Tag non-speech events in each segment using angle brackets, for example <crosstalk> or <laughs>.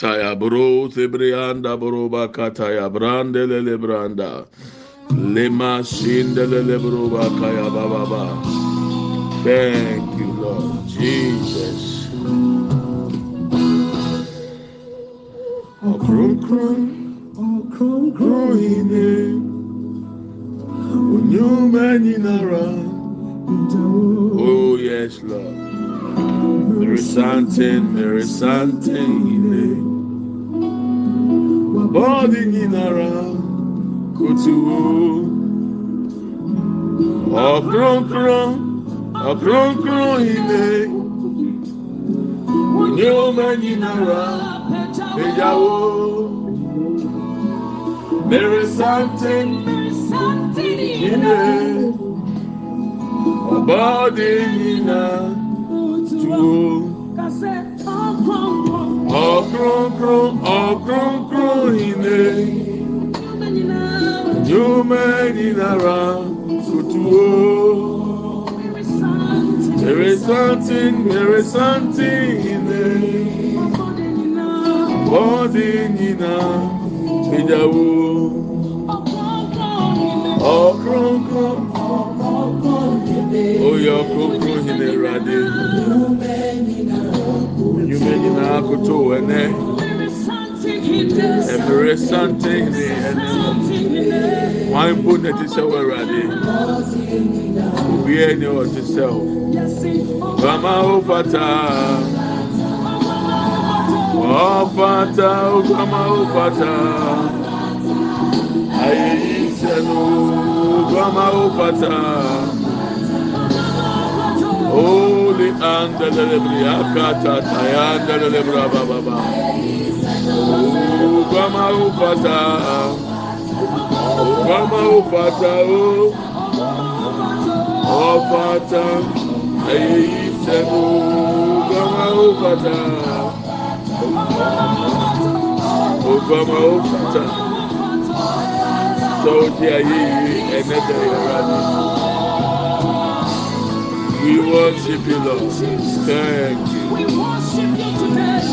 Taya bro zebrianda broba kataya brandele lebranda. Lema shindele lebroba kaya baba ba. Thank you Lord Jesus. Akron kron, akron kron ine. Onyo mani nara. Oh yes Lord. Mary Santin, Mary Santin ine. Something ine. bọ́ọ̀dì nyinara kutu ọ̀kúrọ̀kúrọ̀ ọ̀kúrọ̀kúrọ̀ ilé nyoma nyinara ìyàwó bẹ̀rẹ̀ sáńtì ilé bọ́ọ̀dì nyina tu ọ̀kúrọ̀kúrọ̀ ọgụgụ ọgụgụ ine nyomedinara tutuo there is something there is something ine bọdị nyina ìjàwó ọgụgụ oyọkụkụ ine radị. Ìrọ̀adé. Nyuma nyina kutu ẹnẹ. Ẹ̀mẹ̀rẹ̀ something ní ẹnẹ. Wọ́n bó na ti sẹ́ wọ́n ìrọ̀adé. Obi ẹni ọ̀ ti sẹ́ o. Bàmá ó fata. Ó fata ó bàmá ó fata. Ayé yìí sẹ́nu bàmá ó fata. Holy andelelebri akata taya andelelebri abababa. Oh, bàmá ó fata. Oh, bàmá ó fata o. Ó fata. Ayé yìí sẹ́nu bàmá ó We worship you, Lord. Thank you.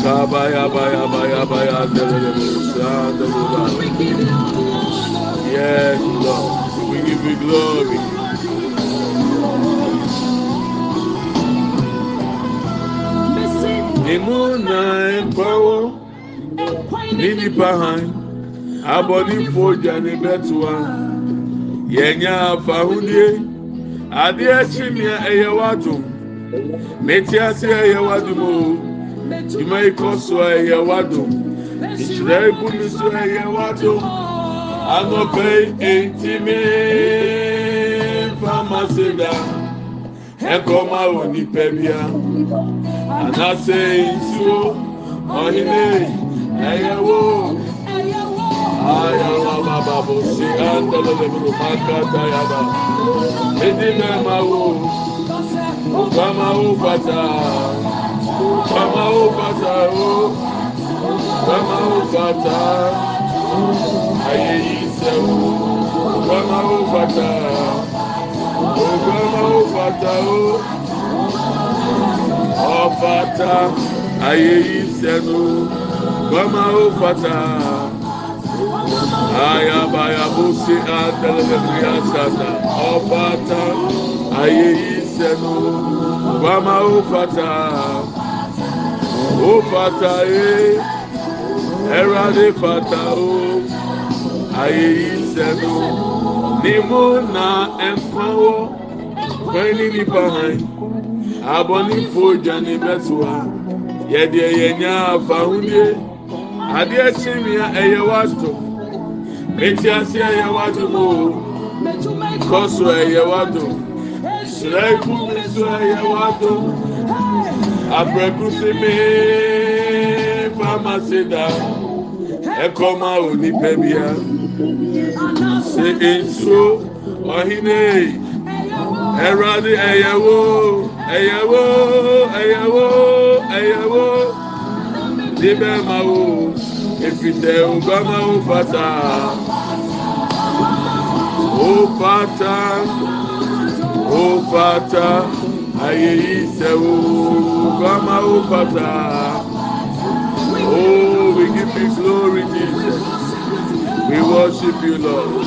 Kabaya baya baya baya Yes, Lord. We give you glory. Emuna ekwawo ní nípa hàn abọ́ ní fojá ní bẹ́tùwá yẹ̀nyá àfàhùndíé adeɛ akyi nea ɛyɛ wadum meti ase ɛyɛ wadum o. Dwuma yi kɔ so ɛyɛ wadum nhyira ibu mi so ɛyɛ wadum anɔpɛ ntumi famasi da. Ɛkɔma wɔ nipa bia. Anase nsuo ɔhene ɛyɛ wo babosi andele le buru maka dayada edime mawo bamawo bata bamawo bata o bamawo bata aye ise o bamawo bata o bamawo o ọbata aye ise no bamawo ayabayabusi andelebriasata ọbata ayeyisẹnu gbama ofata ofata ye ẹrade fata o ayeyisẹnu nimu na ẹnfawọ fẹni nipa hàn abọnifo jani bẹsùwà yẹdiẹ yẹnyà fàhùndiẹ adiẹ tìmíà ẹyẹ wàásù. Eti ase ɛyɛ wadum o, kɔso ɛyɛ wadum, srɛku mi so ɛyɛ wadum, abirɛkusi mi famasi da, ɛkɔma onipa bia, se nsuo ɔhene, ɛwurade ɛyɛwo, ɛyɛwo, ɛyɛwo, ɛyɛwo, di bɛɛ ma wo efitɛ obama ofata ofata Father, oh Father, I hear you say, Oh, oh father, oh, we give you glory, Jesus. We worship you, Lord.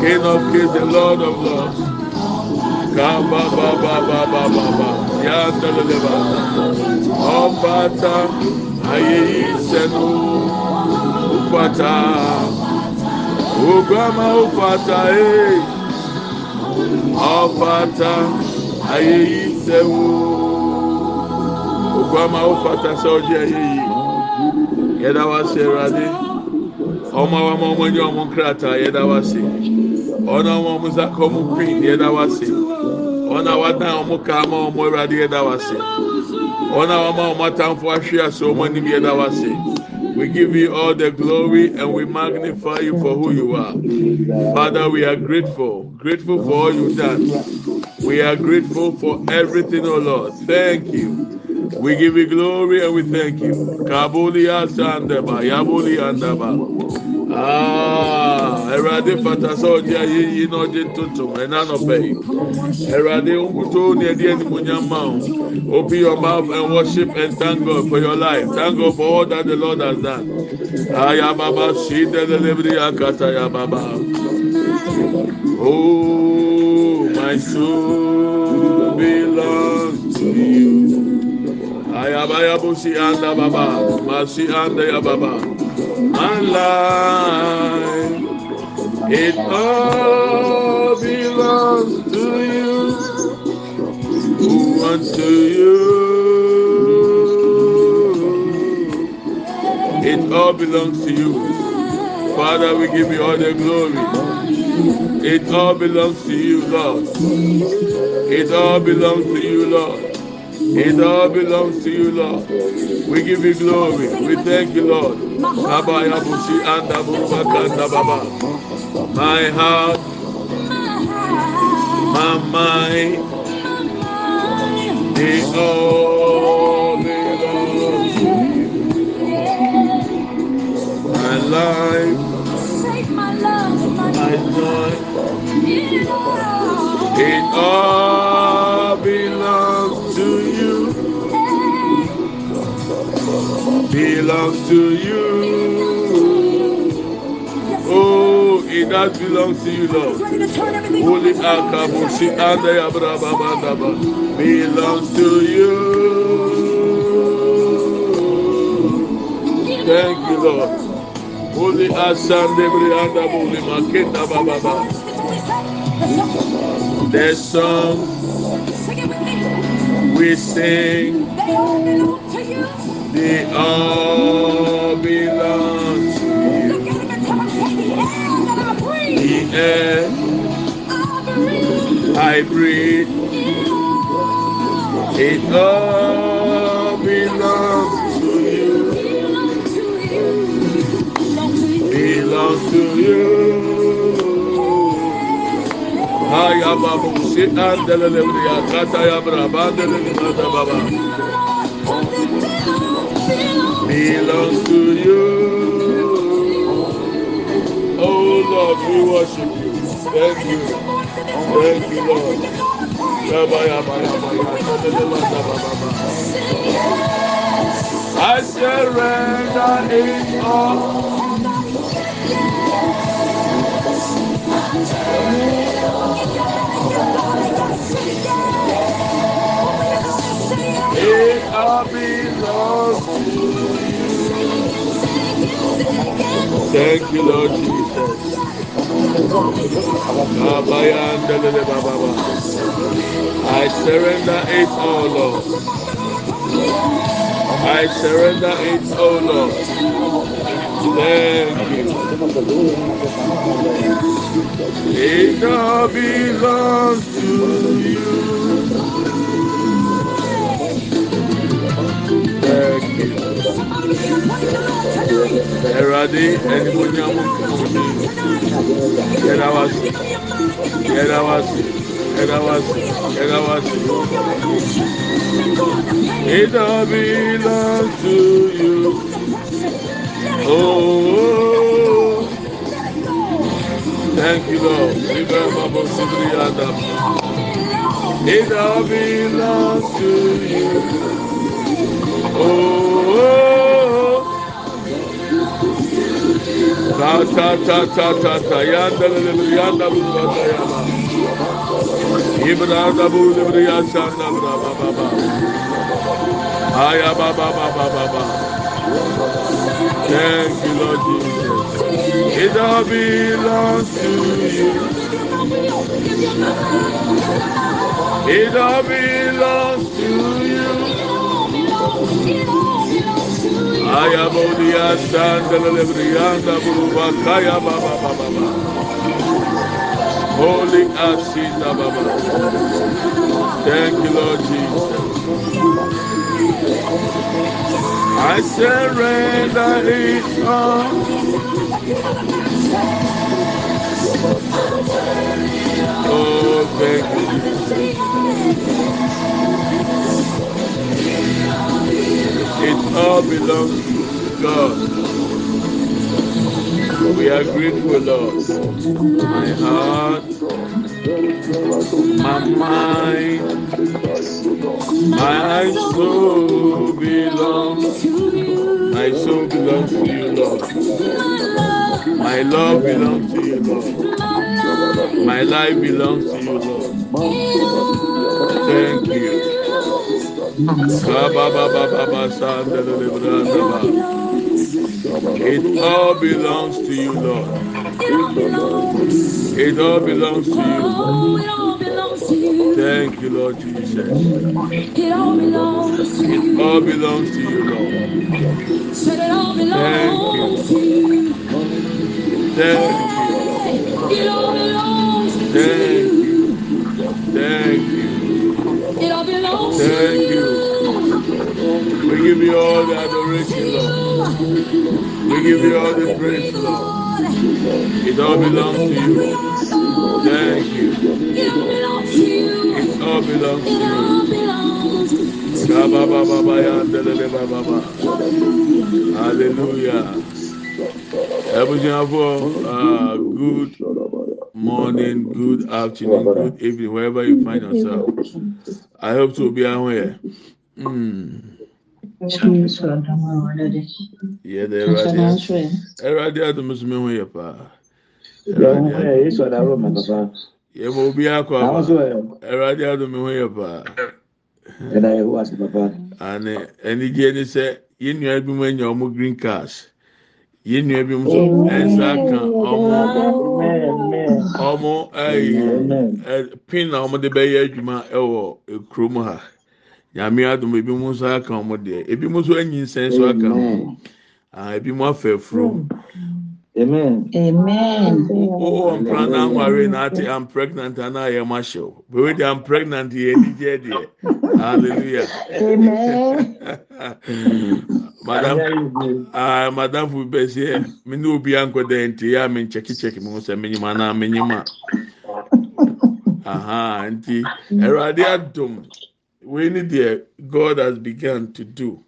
King of kings, the Lord of lords. Kaba, ba, ba, ba, ba, ba, ba. Yanda, leleba. Opata, Ayeise, Opata. obrama ofata ee ọfata ayeyi sẹwo obrama ofata sẹ ọjọ ayeyi. Yẹda wa sẹ ẹwurade ọmọ wa ma ọmọ nye ọmọ nkrata yẹda wa sẹ ọna ọmọ ọmọ zakọ ọmọ queen yẹda wa sẹ ọna wadan ọmọ kaama ọmọ ẹwurade yẹda wa sẹ ọna wa ma ọmọ atamfo ahwe ase ọmọ anim yẹda wa sẹ. We give you all the glory and we magnify you for who you are. Father, we are grateful, grateful for all you've done. We are grateful for everything, oh Lord. Thank you. We give you glory and we thank you. Kabuli asandaba, yabuli andaba. awurade fata sɛ ɔde ayɛ yi na ɔde ntontom ɛna nɔpɛ yi awurade nkuto ne ɛde animuonyam ma wo open your mouth and worship and thank god for your life. Thank god for all that the lord has done. Ayababa si delelebiri akata yababa oh my soul belongs to you. Ayaba yabusi anda baba masi anda yababa. My life, it all belongs to you. Who wants to you? It all belongs to you. Father, we give you all the glory. It all belongs to you, Lord. It all belongs to you, Lord. It all belongs to you, Lord. We give you glory. We thank you, Lord. My heart, my mind, they all belong to you. My life, my joy, it all Belongs to you. Oh, it does belong to you, Lord. Holy Akabusi and the Abrababa belongs to you. Thank you, Lord. Holy Asande Brianda Buli Makenda Baba. The song we sing, they all belong to you. The air I breathe, it all belongs to you. Belongs to you. Haya babu si andele lebriya kata ya braba andele limada baba. Belongs to you. Oh Lord, we worship you. Thank you. Thank you, Lord. I surrender it all. It all belongs Thank you, Lord Jesus. I surrender it all, Lord. I surrender it, oh Lord. Thank you. It all belongs to you. Erade ẹnìmọ̀nyàmù kùnú yẹ́dá wá sí yẹ́dá wá sí yẹ́dá wá sí yẹ́dá wá sí. It all belongs to you. Oh, thank you, Lord. Liba Babo Sibri Adam. It all belongs to you. God ta ta ta ta ta yanda le le yanda bu ba ta ya. Ba ibra da bu le bre ya sa na bra ba ba ba. Aya ba ba ba ba ba ba. Thank you lord jesus. İt all belongs to you. İt all belongs aya ba di ya sa na le bre yanda bu ba kaya ba ba ba ba ba Holy Asita Baba. Thank you, Lord Jesus. I surrender it all. Oh, thank you. It all belongs to God. We are grateful, Lord. My heart, my mind, my soul belongs. My soul belongs to you, Lord. My love belongs to you, Lord. My life belongs to you, Lord. Thank you. It all belongs to you, Lord. It all belongs to you. Thank you, Lord Jesus. It all belongs to you. Lord. Thank you. Thank you. Thank you. Thank you. It all belongs Thank you. you. We give you all the adoration, Lord. We give you all the praise, Lord. It all belongs to you. Thank you. It all belongs to you. It all belongs to you. belongs to Ka ba ba ba ba ya you. nde le le ba ba ba. Hallelujah. Ebusiafo, uh, good morning, good afternoon, good evening, wherever you find yourself. I hope to be aware. Mm. Yeah, the Eradi Eradi Adamusume ho yɛ paa. Eradi Adamu. Yɛ ma obi akɔ aba. Eradi Adamu ho yɛ paa. Ane anigye ni sɛ yɛn nua bi mu anya ɔmo green cars. Yɛn nua bi mu nso ɛnsa ka ɔmo ɔmo ɛyi pin na ɔmo de bɛyɛ adwuma ɛwɔ kurom ha. Nyame adum ebi mu nso aka ɔmo deɛ. Ebi mu nso anyinsɛn nso aka ho. Ah, ebi mu afɛ furom. Amen. Amen. Oh, mpra na nware na ate I'm pregnant and I am ashaw. But when I'm pregnant, ye ni je deɛ. <laughs> Hallelujah. Amen. <laughs> Madam, ah, madam fu bɛsi me ne obi ankɔ dɛ nti ya me nkyɛki kyɛki me ho sɛ me nyima na me nyima. Aha, nti Awurade adom. We need deɛ God has begun to do.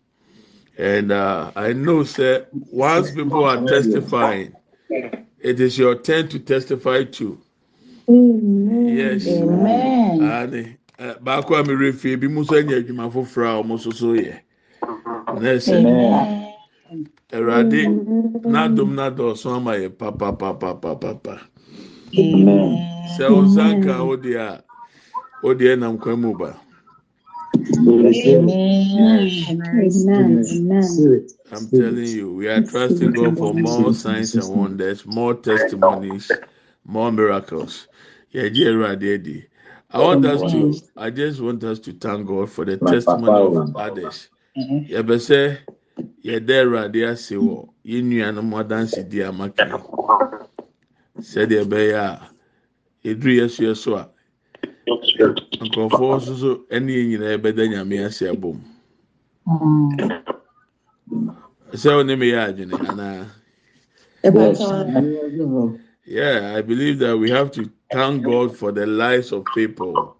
And uh, I know sir, once people are testifying, it is your turn to testify too. Amen. Yes. Amen. Ade baako a mewura fie bi mu nso anya adwuma foforɔ a wɔn nso so Amen. Awurade n'adom n'adɔɔso ama yɛ papapapapapa. Sɛ ɔnsa nka o deɛ a o deɛ nam kwan mu ba. I'm telling you, we are trusting God for more signs and wonders, more testimonies, more miracles. Awurade. I want us to, I just want us to thank God for the testimony of others. Mm-hmm. Yɛbɛsɛ yɛda Awurade ase wɔ yɛn nuanom adansi di ama kan. Sɛdeɛ ɛbɛyɛ a, eduru yɛ so yɛ so a, nkurɔfoɔ nso so ɛne yɛn nyinaa bɛda nyame ase abom. Mm-hmm. Sɛ ɔne me yɛ adwene anaa? Mm-hmm. Yeah, I believe that we have to thank God for the lives of people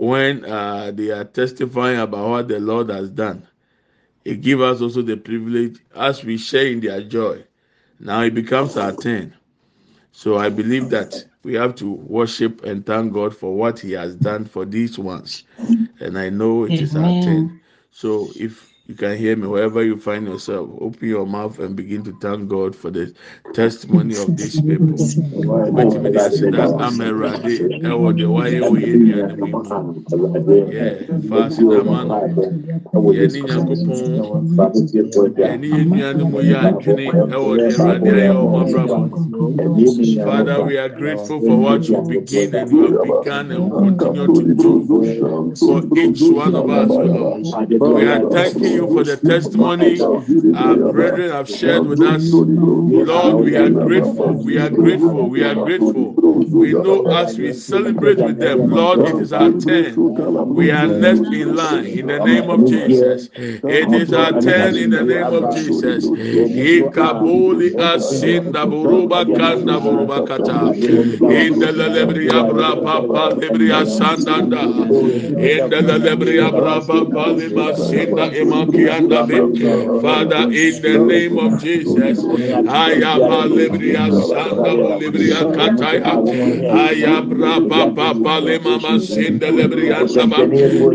when uh, they are testifying about what the Lord has done. It gives us also the privilege as we share in their joy. Now it becomes our turn. So I believe that we have to worship and thank God for what He has done for these ones. And I know it is our turn. So if you can hear me wherever you find yourself. Open your mouth and begin to thank God for the testimony of these people. Wobɛtumi de ase da ama Awurade ɛwɔ deɛ wayɛ wɔ yɛn nuanom yi mu. Yeah, fa ase da ma no. Yɛne Nyankopɔn, yɛne yɛn nuanom yi adwene ɛwɔ deɛ Awurade ayɛ wɔ wɔn abrabɔ. Father, we are grateful for what you begin and you have begun and continue to do for each one of us, We are thanking you for the testimony our brethren have shared with us. Lord, we are grateful. We are grateful. We are grateful. We know as we celebrate with them, Lord, it is our turn. We are next in line in the name of Jesus. It is our turn in the name of Jesus. Buruba buruba. In the lebria brapa pa lebria sandanda. In the lebria brapa pa lima sinda imakianda be. Father, in the name of Jesus, ayaba lebria sanda lebria kataya. Ayabra papa pale mama sinda lebria saba.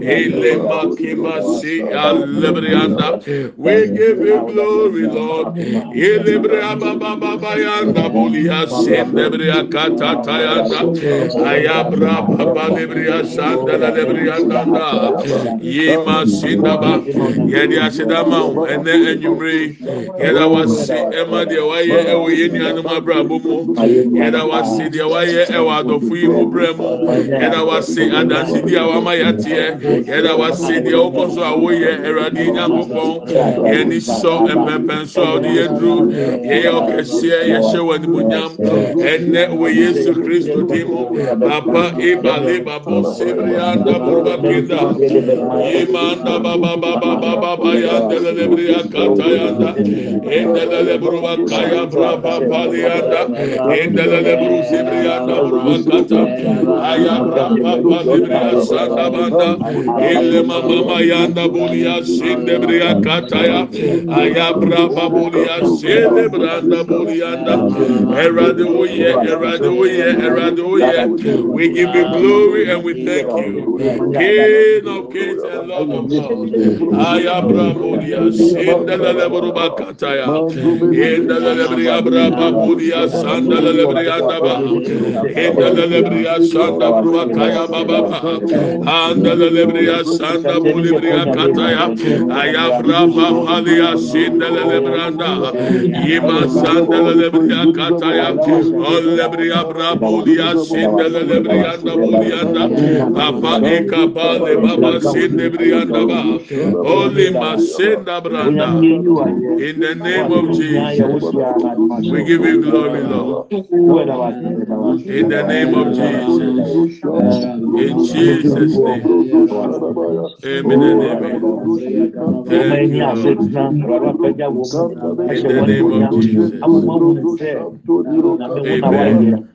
Ele makima si alebrianda. We give you glory, Lord. Elebria baba baba yanda bulia sinda lebria katata yanda. Ayabra papa lebria sanda lebria nanda. Yema sinda ba. Yedi asidama ene enyumre. Yeda wasi ema de waye ewo yenuanum abrabo mu. Yeda wasi de waye ewo adɔfo yi mu brɛ mu yɛda wase adansidi a wama yateɛ yɛda wase deɛ wokɔ so a woyɛ awurade nyankopɔn yɛni sɔ mpɛmpɛnso a wode yɛduru yɛyɛ ɔkɛseɛ yɛhyɛ wɔ animonyam ɛnɛ wɔ yesu kristo din mu papa ibale babo sebrianda buruba kinda yimanda baba baba yanda lebri akata yanda endele lebru bakaya braba pali yanda endele lebru zibri yanda bru bakata aya braba pali bri asanda banda elle mama mama yanda bulia sinde bri akata ya. Aya braba bulia sinde branda bulia yanda erade oye erade oye erade oye. We give you glory and we thank you. King of kings and lord of lords. Aya abra burias indala lebruba kataya indala lebri abra baburia sandala lebri andaba indala lebri sanda bruba kaya baba andala lebri sanda bulibri kataya ayabra babalia sindala lebranda yima sandala lebri kataya olebri abra bulia sindala lebri anda bulia anda apa ekapa le baba sindebri anda ba ole in the name of Jesus we give you glory Lord in the name of Jesus in Jesus' name. Amen and amen. Thank you, Lord. In the name of Jesus. Amen.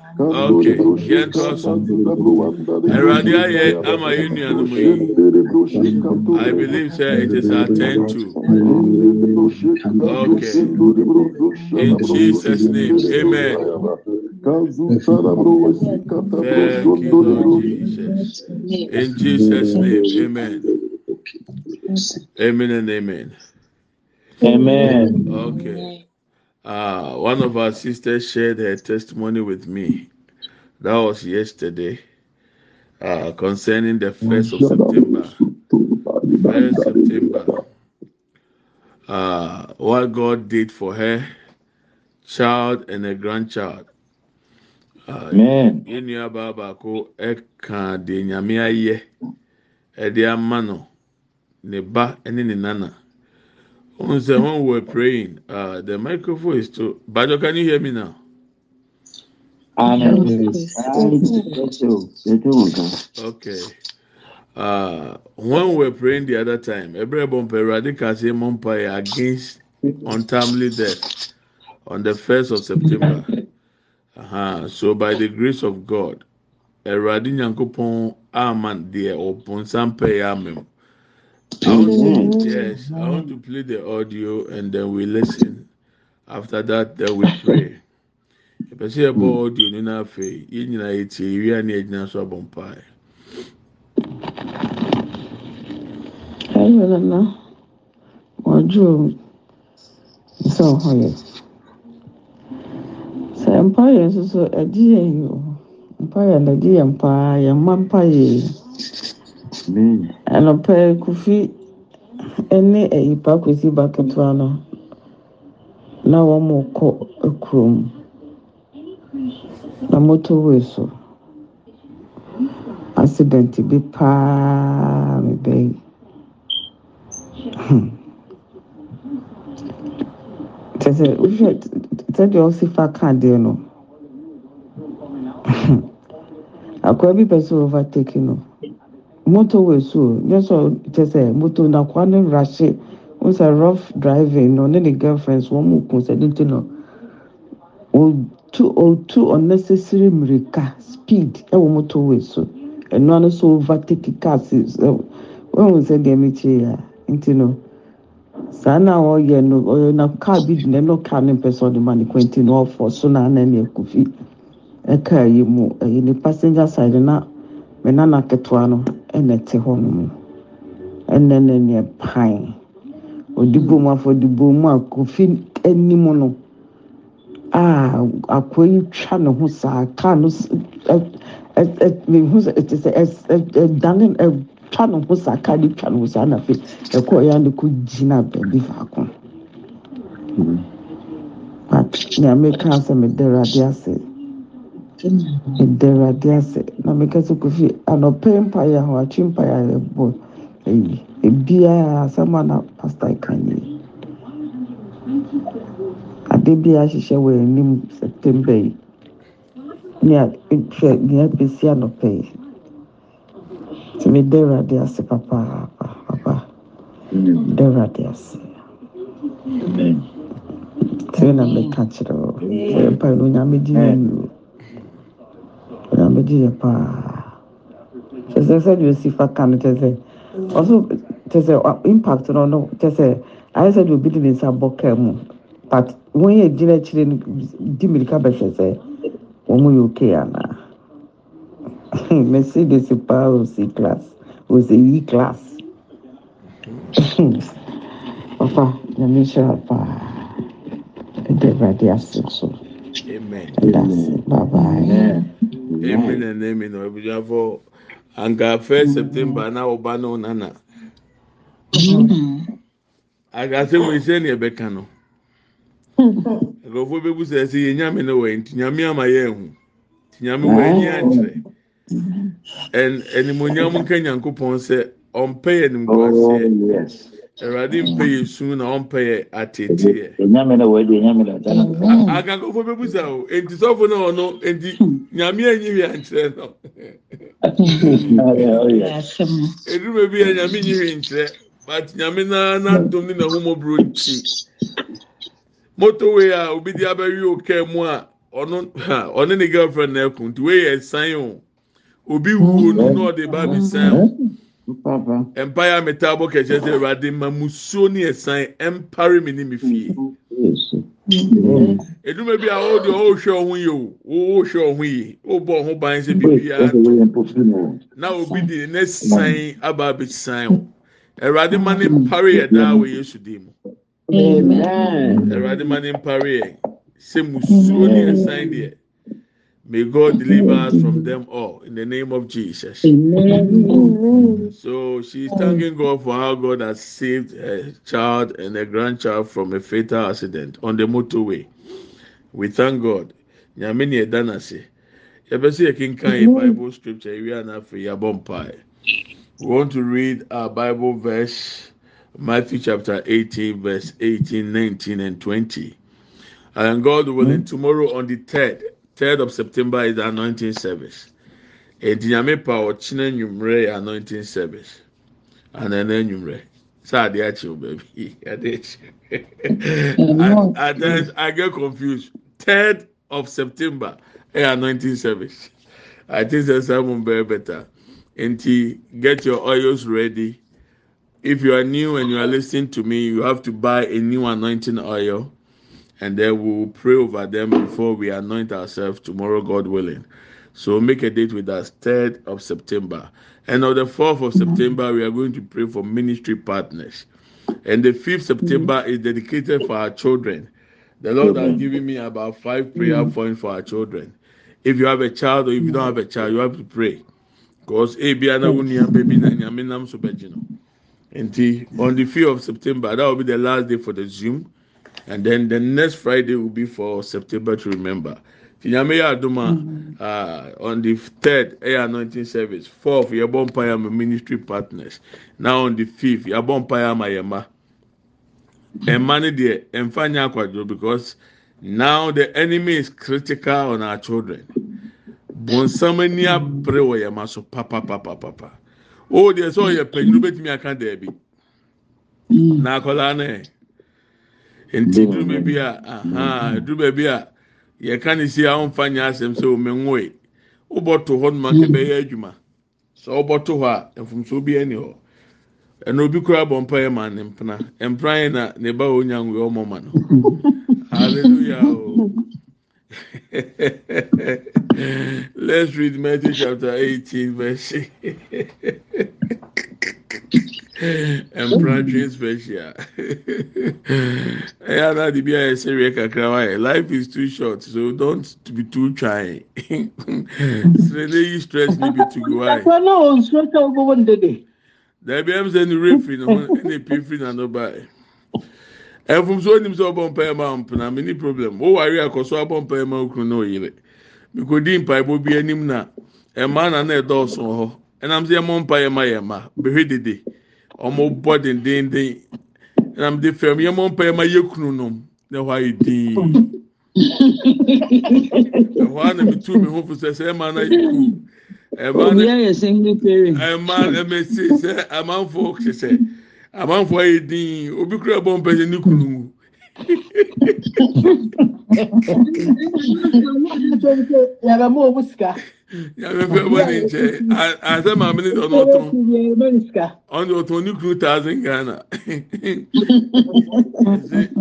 Okay, yẹn so. Ẹ̀rọ̀dì ayẹ ama yẹn nuanum yìí. I believe say it is our turn to. Okay. In Jesus' name, amen. Thank you, Lord Jesus. In Jesus' name, amen. Amen and amen. Amen. Okay. Uh, one of our sisters shared her testimony with me. That was yesterday. Uh, concerning the first of September. First September. Uh, what God did for her, child and a grandchild. Amen. Yẹn nua baa baako ɛka deɛ nyame ayɛ ɛde ama no ne ba ne nana. When when we were praying, uh, the microphone is too. Bajo, can you hear me now? Amen. Okay. Uh, when we were praying the other time, Ebre Bompe Radika say Mompai against untimely death. on the first of September. Uh-huh. So by the grace of God, Eradi Nyankopon Aman deɛ ɔbɔnsam pɛ yɛ amem. I want to, yes, I want to play the audio and then we listen. After that, then we pray. Ɛpɛ sɛ yɛbɔ audio no na afei yɛn nyinaa yɛtie ewia ne yɛgyina so abɔ mpae. Hello, Nana. Bonjour. So, how are you? Sɛ mpaeɛ nso so ɛgye yɛn yi o. Mpaeɛ no ɛgye yɛn paa, yɛn mma mpaeɛ yi. Amen. Anɔpɛ kofi ne ayipa kwesi ba ketewa no na wɔn kɔ kurom na motorway so. Accident bi paa mebɛ yi kyɛ sɛ wohwɛ sɛdeɛ ɔsi fa kaa deɛ no <laughs> akoa bi pɛ sɛ overtake no motorway so nyɛ sɛ kyɛ sɛ motor na akoa no rahye wo sɛ rough driving no ne ne girlfriends wɔn mu kun sɛ ne no otu otu unnecessary mmirika speed ɛwɔ motorway so. Ɛnua no so overtake cars ɛ wɔn sɛ deɛ mi ya nti no saa na ɔyɛ no ɔyɛ na car bi di na ɛno car no mpɛ sɛ ɔde ma ne kwan na ɔfɔ so na ana ne kofi ɛkaa yi mu ɛyɛ ne passenger side na me nana ketewa no. Ɛna ɛte hɔ no mu ɛna ne neɛ pan odi bom afɔ odi bom a kofi anim no. A akwa yi twa ne ho saa kaa no ɛte sɛ ɛdane ɛtwa ne ho saa kaa no twa ne ho saa na afei ɛkɔɔ yɛ a ne kɔ gyina baabi faako but nea meka sɛ meda awurade ase meda awurade ase na meka sɛ kofi anɔpɛ mpaeɛ a atwe mpaeɛ a yɛbɔ ayi ebiara asɛm a na pastor ka nie ade bi a ahyehyɛ wɔ anim september yi nea hwɛ nea besi anɔpɛ yi nti meda awurade ase papaapa papa meda awurade ase nti na meka kyerɛ wo sɛ mpae no onyame gye yi o onyame gye yɛ paa kyɛ sɛ sɛdeɛ osi fa ka no kyɛ sɛ ɔso kyɛ sɛ ɔ- impact no no kyɛ sɛ ayɛ sɛdeɛ obi de ne nsa bɔ kaa mu but wɔn yɛ gyina akyire no di mirika bɛhwɛ sɛ wɔn yɛ okay anaa mercedes paa o c class o sɛ e class. <laughs> Papa nyame hyira paa ɛda awurade ase so Amen. ɛda ase bye bye. Amen. amen. And amen. Abusuafo anka first september na ọba na ọnana agase wo ise ni ẹbẹ no. <laughs> Nkurɔfoɔ bɛbu sɛ ɛsɛ yɛ nyame no wɔ yi nti nyame ama yɛ ehu nti nyame wɔ anyi akyerɛ ɛn ɛnimonyam nka nyankopɔn sɛ ɔmpɛ yɛ nimguaseɛ. Awurade mpɛ yɛ sun na ɔmpɛ yɛ ateteɛ. Enyame na wadi enyame na dana. Aka nkurɔfoɔ bɛbu sɛ o enti sɔfo na ɔno enti nyame anyi hwɛ ankyerɛ no. Oh, eduruma bi yɛ nyame nyi hwee nkyerɛ but nyame na n'adom ne n'ahomɔburo nti. Motorway a obi di abɛwi okaa mu a ɔno ha ɔne ne girlfriend na ɛko nti wei yɛ san o. Obi wuo no na ɔde ba o mpaeɛ a meta abɔ kɛkyɛ sɛ awurade ma musuo ne ɛsan ɛmpare mi ne mi fie eduruma bi a ɔwɔ deɛ ɔwɔhwɛ ɔho yie o ɔwɔhwɛ ɔho yie ɔbɔ ɔho ban sɛ biribiara na obi de ne san aba abesan o. Awurade ma ne mpare yɛ daa wɔ yesu dim. Awurade ma ne mpare yɛn sɛ musuo ne ɛsan deɛ. May God deliver us from them all in the name of Jesus. Amen. So she's thanking God for how God has saved a child and a grandchild from a fatal accident on the motorway. We thank God. Nyame ne ɛda n'ase. Yɛbɛsɛ Bible scripture ewia n'afɛ yɛabɔ mpae. We want to read our Bible verse, Matthew chapter 18, verse 18, 19, and 20. And God willing, tomorrow on the 3rd, 3rd of September is the anointing service. And Nyame pa ɔkyena nwummerɛ yɛ anointing service. And then nwummerɛ. sɛ ade akyew baabi. <laughs> Ade akyew at times i get confused. Third of september ɛyɛ anointing service. I think say sermon bɛyɛ better. Nti get your oils ready. If you are new and you are listening to me you have to buy a new anointing oil and then we will pray over them before we anoint ourselves tomorrow god willing. So make a date with us third of september. And on the fourth of september we are going to pray for ministry partners. And the fifth september is dedicated for our children. The lord has given me about five prayer points for our children. If you have a child or if you don't have a child you have to pray. Because eh, nua baby no on the fifth of september that will be the last day for the zoom and then the next friday will be for september to remember. Ti nyame yɛ adum a ah, on the third ɛyɛ anointing service. Fourth yɛ bɔ mpaeɛ ama ministry partners. Now on the fifth yɛ bɔ mpaeɛ ama yɛn mma mma no deɛ mfa nyɛ akwadwo because now the enemy is critical on our children. Bonsam ani abere wɔ yɛn so papapapapa o deɛ sɛ ɔyɛ panyin obetumi aka dɛɛbi na akwadaa yɛ nti duru baabi a duru baabi a yɛka ne si a ɔnfa nyɛ asɛm sɛ ɔmɛ nwoe wobɔ to hɔ nom aka bɛyɛ adwuma. Sɛ ɔbɔ to hɔ a mfumso bi ɛni hɔ. Ɛna obi kura bɔ mpa yɛ ma ne mpena. Mpena yɛ na ne ba onya nwe ɔmɔ ma no. <laughs> Hallelujah. o <laughs> Let's read Matthew chapter 18, verse Embrace <laughs> special. Yeah, <laughs> that be a serious kakra. Life is too short, so don't be too trying. Really, stress me be too wide. There be the referee, and a pay free and nobody ɛfumso onim sɛ ɔbɔ mpaeɛ ma mpena me ni problem. Wo wari akɔso abɔ mpaeɛ ma okunu na oyere mikodi mpaebɔ bi anim na ɛmaa na na ɛdɔɔso hɔ ɛnam sɛ ɛmɔ mpaeɛ ma yɛ ma behwɛ dede. Ɔmo bɔ dendenden ɛnam de fɛm yɛmɔ mpaeɛ ma yɛ kunu nom na ɛhɔ ayɛ dii ɛhɔ na mi tu mi ho fosɛ sɛ ɛmaa na yɛ kuu ɛmaa na ɛmaa na ɛmɛ si sɛ amanfo hyehyɛ amanfo ayɛ din obi kura bɔ mpɛsɛ ne kunu mu Yàrá mú owó sika. yàmẹfẹ bọ ne nkyɛn A- asɛ maame ne Yàrá mú sika. ɔno ɔtɔn ne kunu thousand ghana.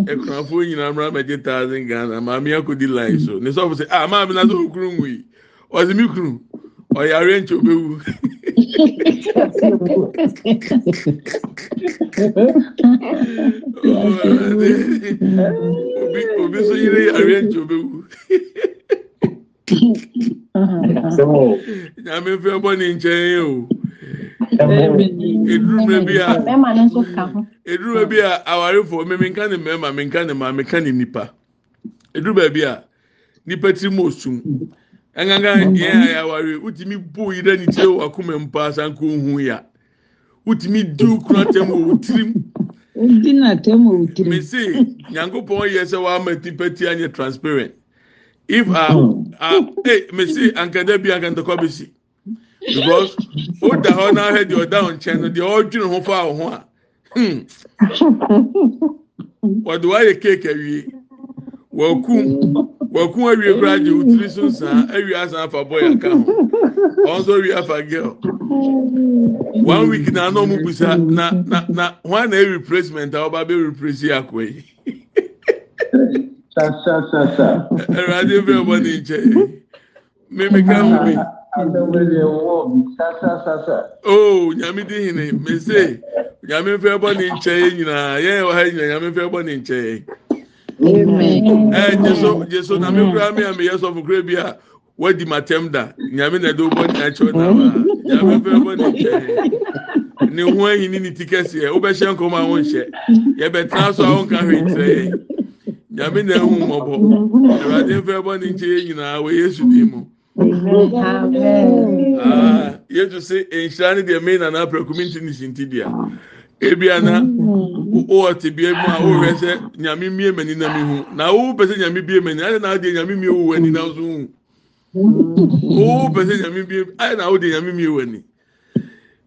Ɛkunafo nyinaa mura mɛgye thousand ghana? Maame akodi line so ne sɔfo sɛ ah maame na sɛ okunu mu yi ɔsɛ mi kunu ọ̀yàrá ẹ̀ǹtì òbẹ̀wù. obi so yiri yàrá ẹ̀ǹtì òbẹ̀wù. nyame fẹ́ bọ́ ní nkyɛn o. eduruma bi a eduruma bi a awarefo mímí nka ne mmarima mímí nka ne mmaa mímí nka ne nipa eduruma bi a nipa ti mu osum ɛngangan yɛn a yɛaware wotumi bu yi dɛ ne tiri wɔ akoma mpa asanko ohun ya. Wotumi di okunu atɛm wɔ wɔ tirim Odi na tẹ́mu òtiri. mese nyankopɔn yɛ sɛ wama tipa ti anyɛ transparent. If a a ee mese ankada bi ankantɔkɔ bɛ si because o da hɔ n'ahɛ deɛ ɔda wɔn nkyɛn no deɛ ɔdwene ho fa wɔn ho a hmm. Wɔde wayɛ cake awie wakum awie koraa gye wotiri so nsaa awie asan afa boy aka ho ɔnso awie afa girl one week na anọ mu busa na na na wọn na replacement a ọba bɛ replace akɔ yi. ɛwurade fɛ bɔ ne nkyɛn mímí ká hu mi. Oh, nyame di hene, mese, nyame fɛ bɔ ne nkyɛn nyinaa, yɛn wɔ ha nyinaa, nyame fɛ bɔ ne nkyɛn. Eh, jesu na me kura me a meyɛ sɔfo kura bi a wadi matɛm da nyame na de wobɔ nyina kyɛw na ma nyame fɛ bɔ ne nkyɛn. Ne ho ayi ne ne ti kɛseɛ. Wobɛhyɛ nkɔm a wonhyɛ. Yɛbɛtena so a wonka hwee nkyerɛ yɛn. Nyame na ehu mmɔbɔ. Awurade fɛ bɔ ne nkyɛn nyinaa wɔ yesu ne mu. Ah, yesu se nhyira ne deɛ me nana apɛkumi nti ne ebiana ụghọta bie mu a ụrịa sị nyame mie mani na mi hu na ụwụ pese nyame bie mani anyị na-adị nyame mie ụwụ ni na nso hu ụwụ pese nyame bie anyị na-adị nyame mie ụwụ ni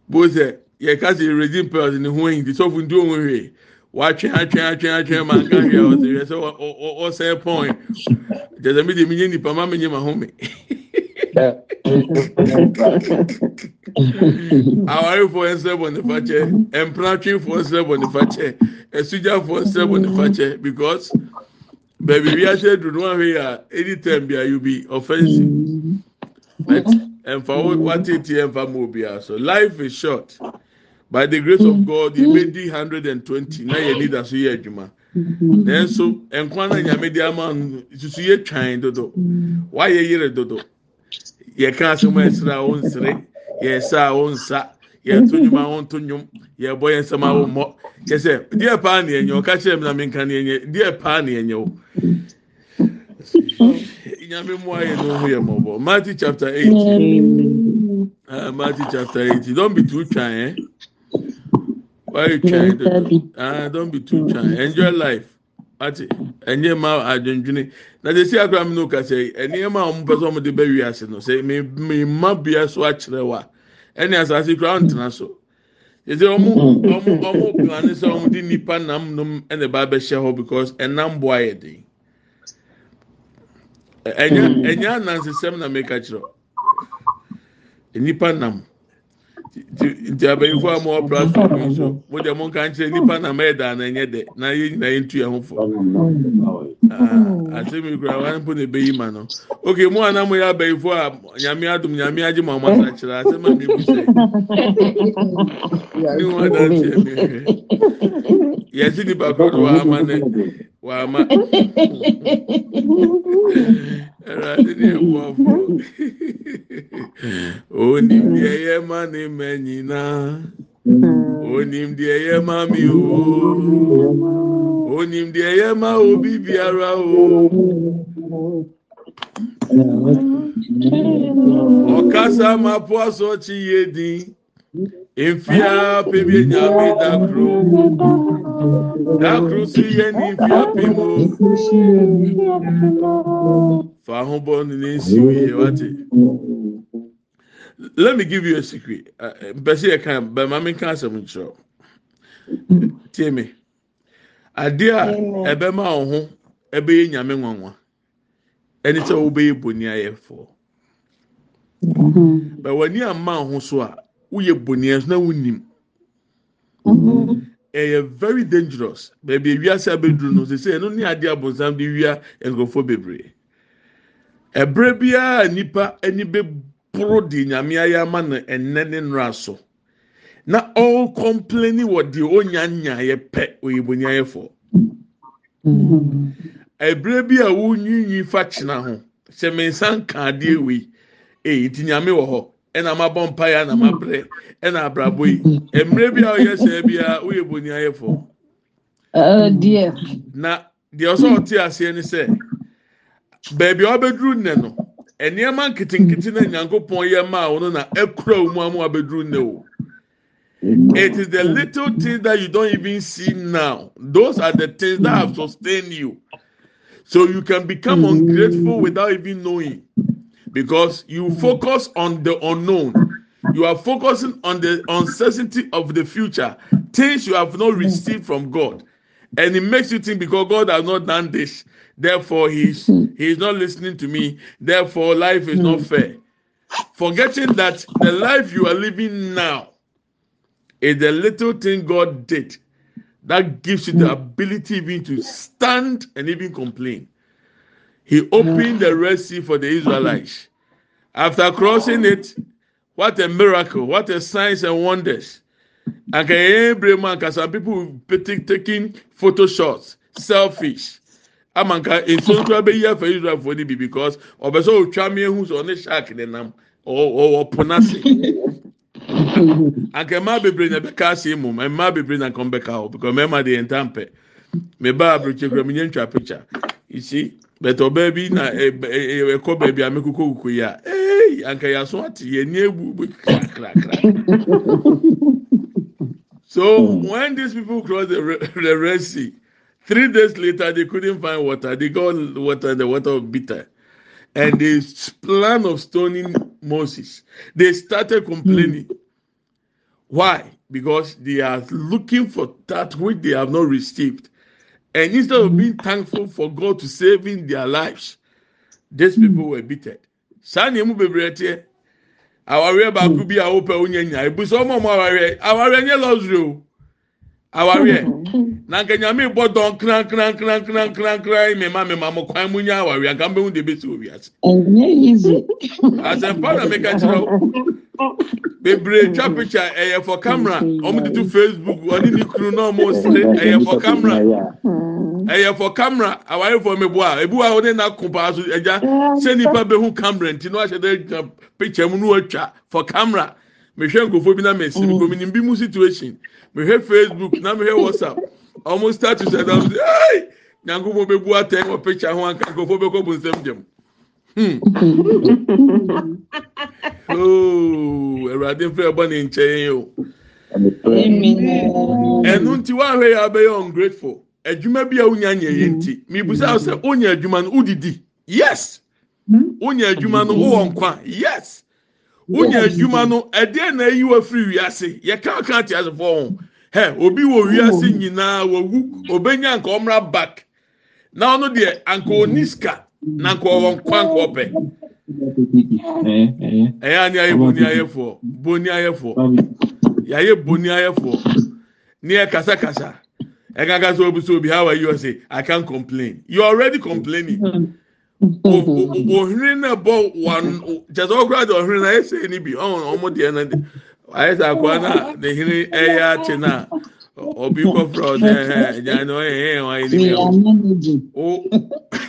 bụ sị yɛ kasi redeem pearls ne ho eyi ti sɔfo ndu ohun hwee watwe atwe atwe atwe ma nka hwee a ɔsɛ ɔsɛ pɔn gyesɛ mi de mi nye nipa ma mi nye ma ho. Awarefoɔ nsɛ bɔ nifa kyɛ mpratwefoɔ nsɛ bɔ nifa kyɛ esugyafoɔ nsɛ bɔ nifa kyɛ because baabi wiase duro no ahwɛ a anytime bi you be offensive. But ɛnfa watete ɛnfa mu obiara so life is short. By the grace of god yɛ bɛ di hundred and twenty. Na yɛ need aso yɛ adwuma nanso nkwa na nyame di ama no susu yɛ twan dodo wayɛ yere dodo yɛka asɛm a ɛsere a ɔnsere yɛsa a ɔnsa yɛto nnwom a ɔnto nnwom. Yɛbɔ yɛn nsɛm a ɔmmɔ kyɛ sɛ deɛ paa ne yɛnyɛ ɔka kyerɛ mi na mi nka ne yɛnyɛ. Deɛ paa ne yɛnyɛ o <laughs> nyame mu ayɛ no ho yɛ mɔbɔ matthew chapter eight. Uh, matthew chapter eight. Don't be too try eh? Why you trying to ah don't be too try enjoy life ati ɛnyɛ ma adwendwene. Na de si akora mi no kasa yi nneɛma a wɔn pɛ sɛ wɔn de bɛ wi ase no sɛ mi mi ma bia so akyerɛ wa. Ɛne asase kura ntena so. Yɛsɛ wɔn wɔn wɔn plan sɛ wɔn de nipa nam nom ɛna ɛba abɛhyɛ hɔ because ɛnam bo ayɛ den. Ɛnya ɛnya anansesɛm na meka kyerɛ nipa nam. Nti abayifo a mo wɔ platform yi so mo deɛ mo nka nkyerɛ nipa nam ɛyɛ da na ɛnyɛ dɛ na yɛ nyinaa yɛ ntu yɛn ho fɔ asɛm yi kura wɔn mpo na ebe yi ma no okay mo anam yɛ abayifo a nyame adum nyame agye mo ɔmo asa kyerɛ asɛm a mi bu sɛ mi ho adansi ɛmi hwɛ yɛsi nipa koro do wama ne wàmà ẹ̀rọ̀dì <laughs> <laughs> ni ẹ̀wọ̀ ọ̀fọ̀ onim di ẹ̀yẹ má ni mẹ́yìn náà onim di ẹ̀yẹ má mi o onim di ẹ̀yẹ má obi biara o. <laughs> ọ̀kasá máa pọ́ sọ́ọ́ chi yé dín mfia pebie nyame dakoro dakoro si yɛ ni mfia pe mu fa ho bɔ ne ne nsi wie wate let me give you a secret. Mpɛsɛ yɛ kan bɛma mi ka asɛm nkyerɛ tie me adeɛ a ɛbɛma wo ho ɛbɛyɛ nyame nwanwa ɛne sɛ wobɛyɛ boni ayɛfoɔ bɛwɔ ani ama ho so a woyɛ boniɛ so na wonim. Mm-hmm. Ɛyɛ very dangerous. Baabi ewiase abɛduru no sɛ ɛno ne adeɛ abonsam de wia nkurɔfoɔ bebree. Ɛbrɛ biara nipa ani bɛboro de nyame ayɛ ama no ɛnɛ ne nnora so. Na ɔrekɔmpleni wɔ deɛ onya nyaayɛ pɛ oyɛ boni ayɛfoɔ mm-hmm. ɛbrɛ bi a wonyiyi fa kyena ho sɛ me nsa nka adeɛ wei ee nti nyame wɔ hɔ ɛna ma bɔ mpaeɛ ɛna ma brɛ ɛna abrabɔ yi mmerɛ bi a ɔyɛ sɛ bia woyɛ boni ayɛfo. na deɛ ɔsɛ ɔte aseɛ ne sɛ beebi a ɔbɛduru nnɛ no nneɛma nketenkete na nyankopɔn yɛ maa wɔn na ɛkura wɔn mu a wɔn abɛduru nnɛ o. It is the little things that you don't even see now. Those are the things that have sustained you. So you can become mm. ungrateful without even knowing. Because you hmm. focus on the unknown. You are focusing on the uncertainty of the future, things you have not hmm. received from God, and it makes you think because God has not done this, therefore He's He's hmm. not listening to me. Therefore, life is not fair. Forgetting that the life you are living now is the little thing God did that gives you the ability even to stand and even complain. He opened the Red Sea for the Israelites. After crossing it, what a miracle, what a signs and wonders. And some people taking photo shots, selfies. Ah, Amanka in so to be here for Israel for the because of so chami who's on the shark them or or ponasi. Anka ma bebre na beka se mu, ma bebre na come back out because remember the entampe. Me ba abroche gra me ntwa picture. You see, but bi na eh, eh, eh, ɛkɔ baabi a mekoko koko yi a ee anka yaso ate yɛ ni ebu bu kakrakra. so hmm. when these people cross the, <laughs> the red sea three days later they couldn't find water. They got water the water was bitter. And they plan of stoning moses. They started complaining. Hmm. Why? Because they are looking for that which they have not received and instead of mm-hmm. being thankful for god to saving their lives these mm-hmm. people were bitter. Saa nea mu bebree teɛ awareɛ baako mm-hmm. bi a wopɛ wonya nya ebusa ɔmo ɔmo awareɛ nyɛ luxury o awareɛ na nka nyame bɔ dɔn kran kran kran kran kran kran mema mema mo kwan mu nya awareɛ nka mbɛhu de besi owi ase. Asɛmpa na meka kyerɛ wo bebree twa picture ɛyɛ for camera. Ɔmo de to facebook ɔne ne kunu na ɔmo sere ɛyɛ for camera. Ɛyɛ for camera awarefo mi bo a ebi wa ɔne na ko paa so ɛgya sɛ nipa bɛhu camera nti na wahyɛ dɛ gyina picture mu na watwa for camera mehwɛ nkurɔfoɔ bi na mesi mi mm. ni bi mu situation. Mehwɛ facebook na mehwɛ whatsapp. Ɔmo status ɛdá mi sɛ ɛy nyankunfo bɛ bu atɛn wɔ picture ho anka nkurɔfoɔ bɛ kɔ bu nsɛm jɛm hmm. <laughs> Oh, Ooo ɛwurade nfɛ ɛbɔ ne nkyɛn o. Ɛnu nti wahwɛ yɛ abɛyɛ ungrateful. Adwuma bi a wonya nyɛ yɛ nti mm. mibusa sɛ wonya adwuma no wodidi? Yes. Hmm? Wonya adwuma no wowɔ nkwa? Yes. Wonya adwuma no ɛdeɛ na eyi wa firi wiase yɛka aka ate asefoɔ ho hɛ obi wɔ wiase nyinaa wawu obenya nka ɔmra back. Na ɔno deɛ anka oni sika na nka ɔwɔ nkwa nka ɔpɛ ɛyɛ ani ayɛ boni ayɛfoɔ boni ayɛfoɔ yɛayɛ boni ayɛfoɔ ne yɛ kasakasa ɛkaka sɛ obi sɛ obi how are you? Say i can't complain. You already complaining. Ohun na bɔ wan sɛ ɔkura de ɔhun na ayɛ sɛ ni bi ɔn ɔmo deɛ na de. Ayɛ sɛ akɔla na ne hene ɛyɛ akye na obi kɔfra ɔdɛ ɛhɛ ɛgya ne ɔyɛ ɛyɛ wɔn ayɛ ni we bi managing o <laughs>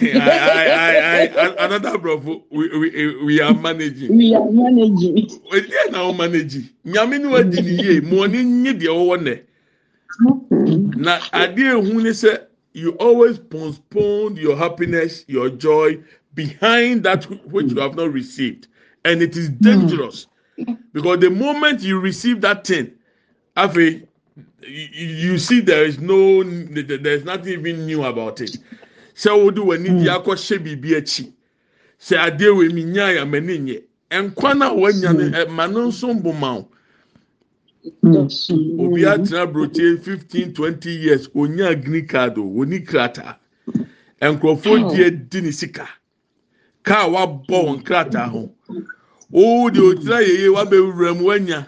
i i i another brofo we we we are managing. We are managing. Ɛdiɛ na ɔmo manage nyame ni wa di ni yie. Mu ɔni nye deɛ ɔwɔ nɛ. na adeɛ ehu ne sɛ you always postpone your happiness your joy behind that which you hmm. have not received. And it is hmm. dangerous. Because the moment you receive that thing afe you, you see there is no there is nothing even new about it. Sɛ o de w'ani di hmm. akɔhyɛ biribi akyi. Sɛ adeɛ wɔ mi nya ya mɛ ne nyɛ. Nkwa na wanya no ɛma no nso mboma o. obi atena aburokyire fifteen twenty years onya green card o oni krataa. Nkurɔfoɔ die di ne sika. Kaa wabɔ wɔn krataa ho. Oo deɛ otira yeye wabɛwura mu wanya.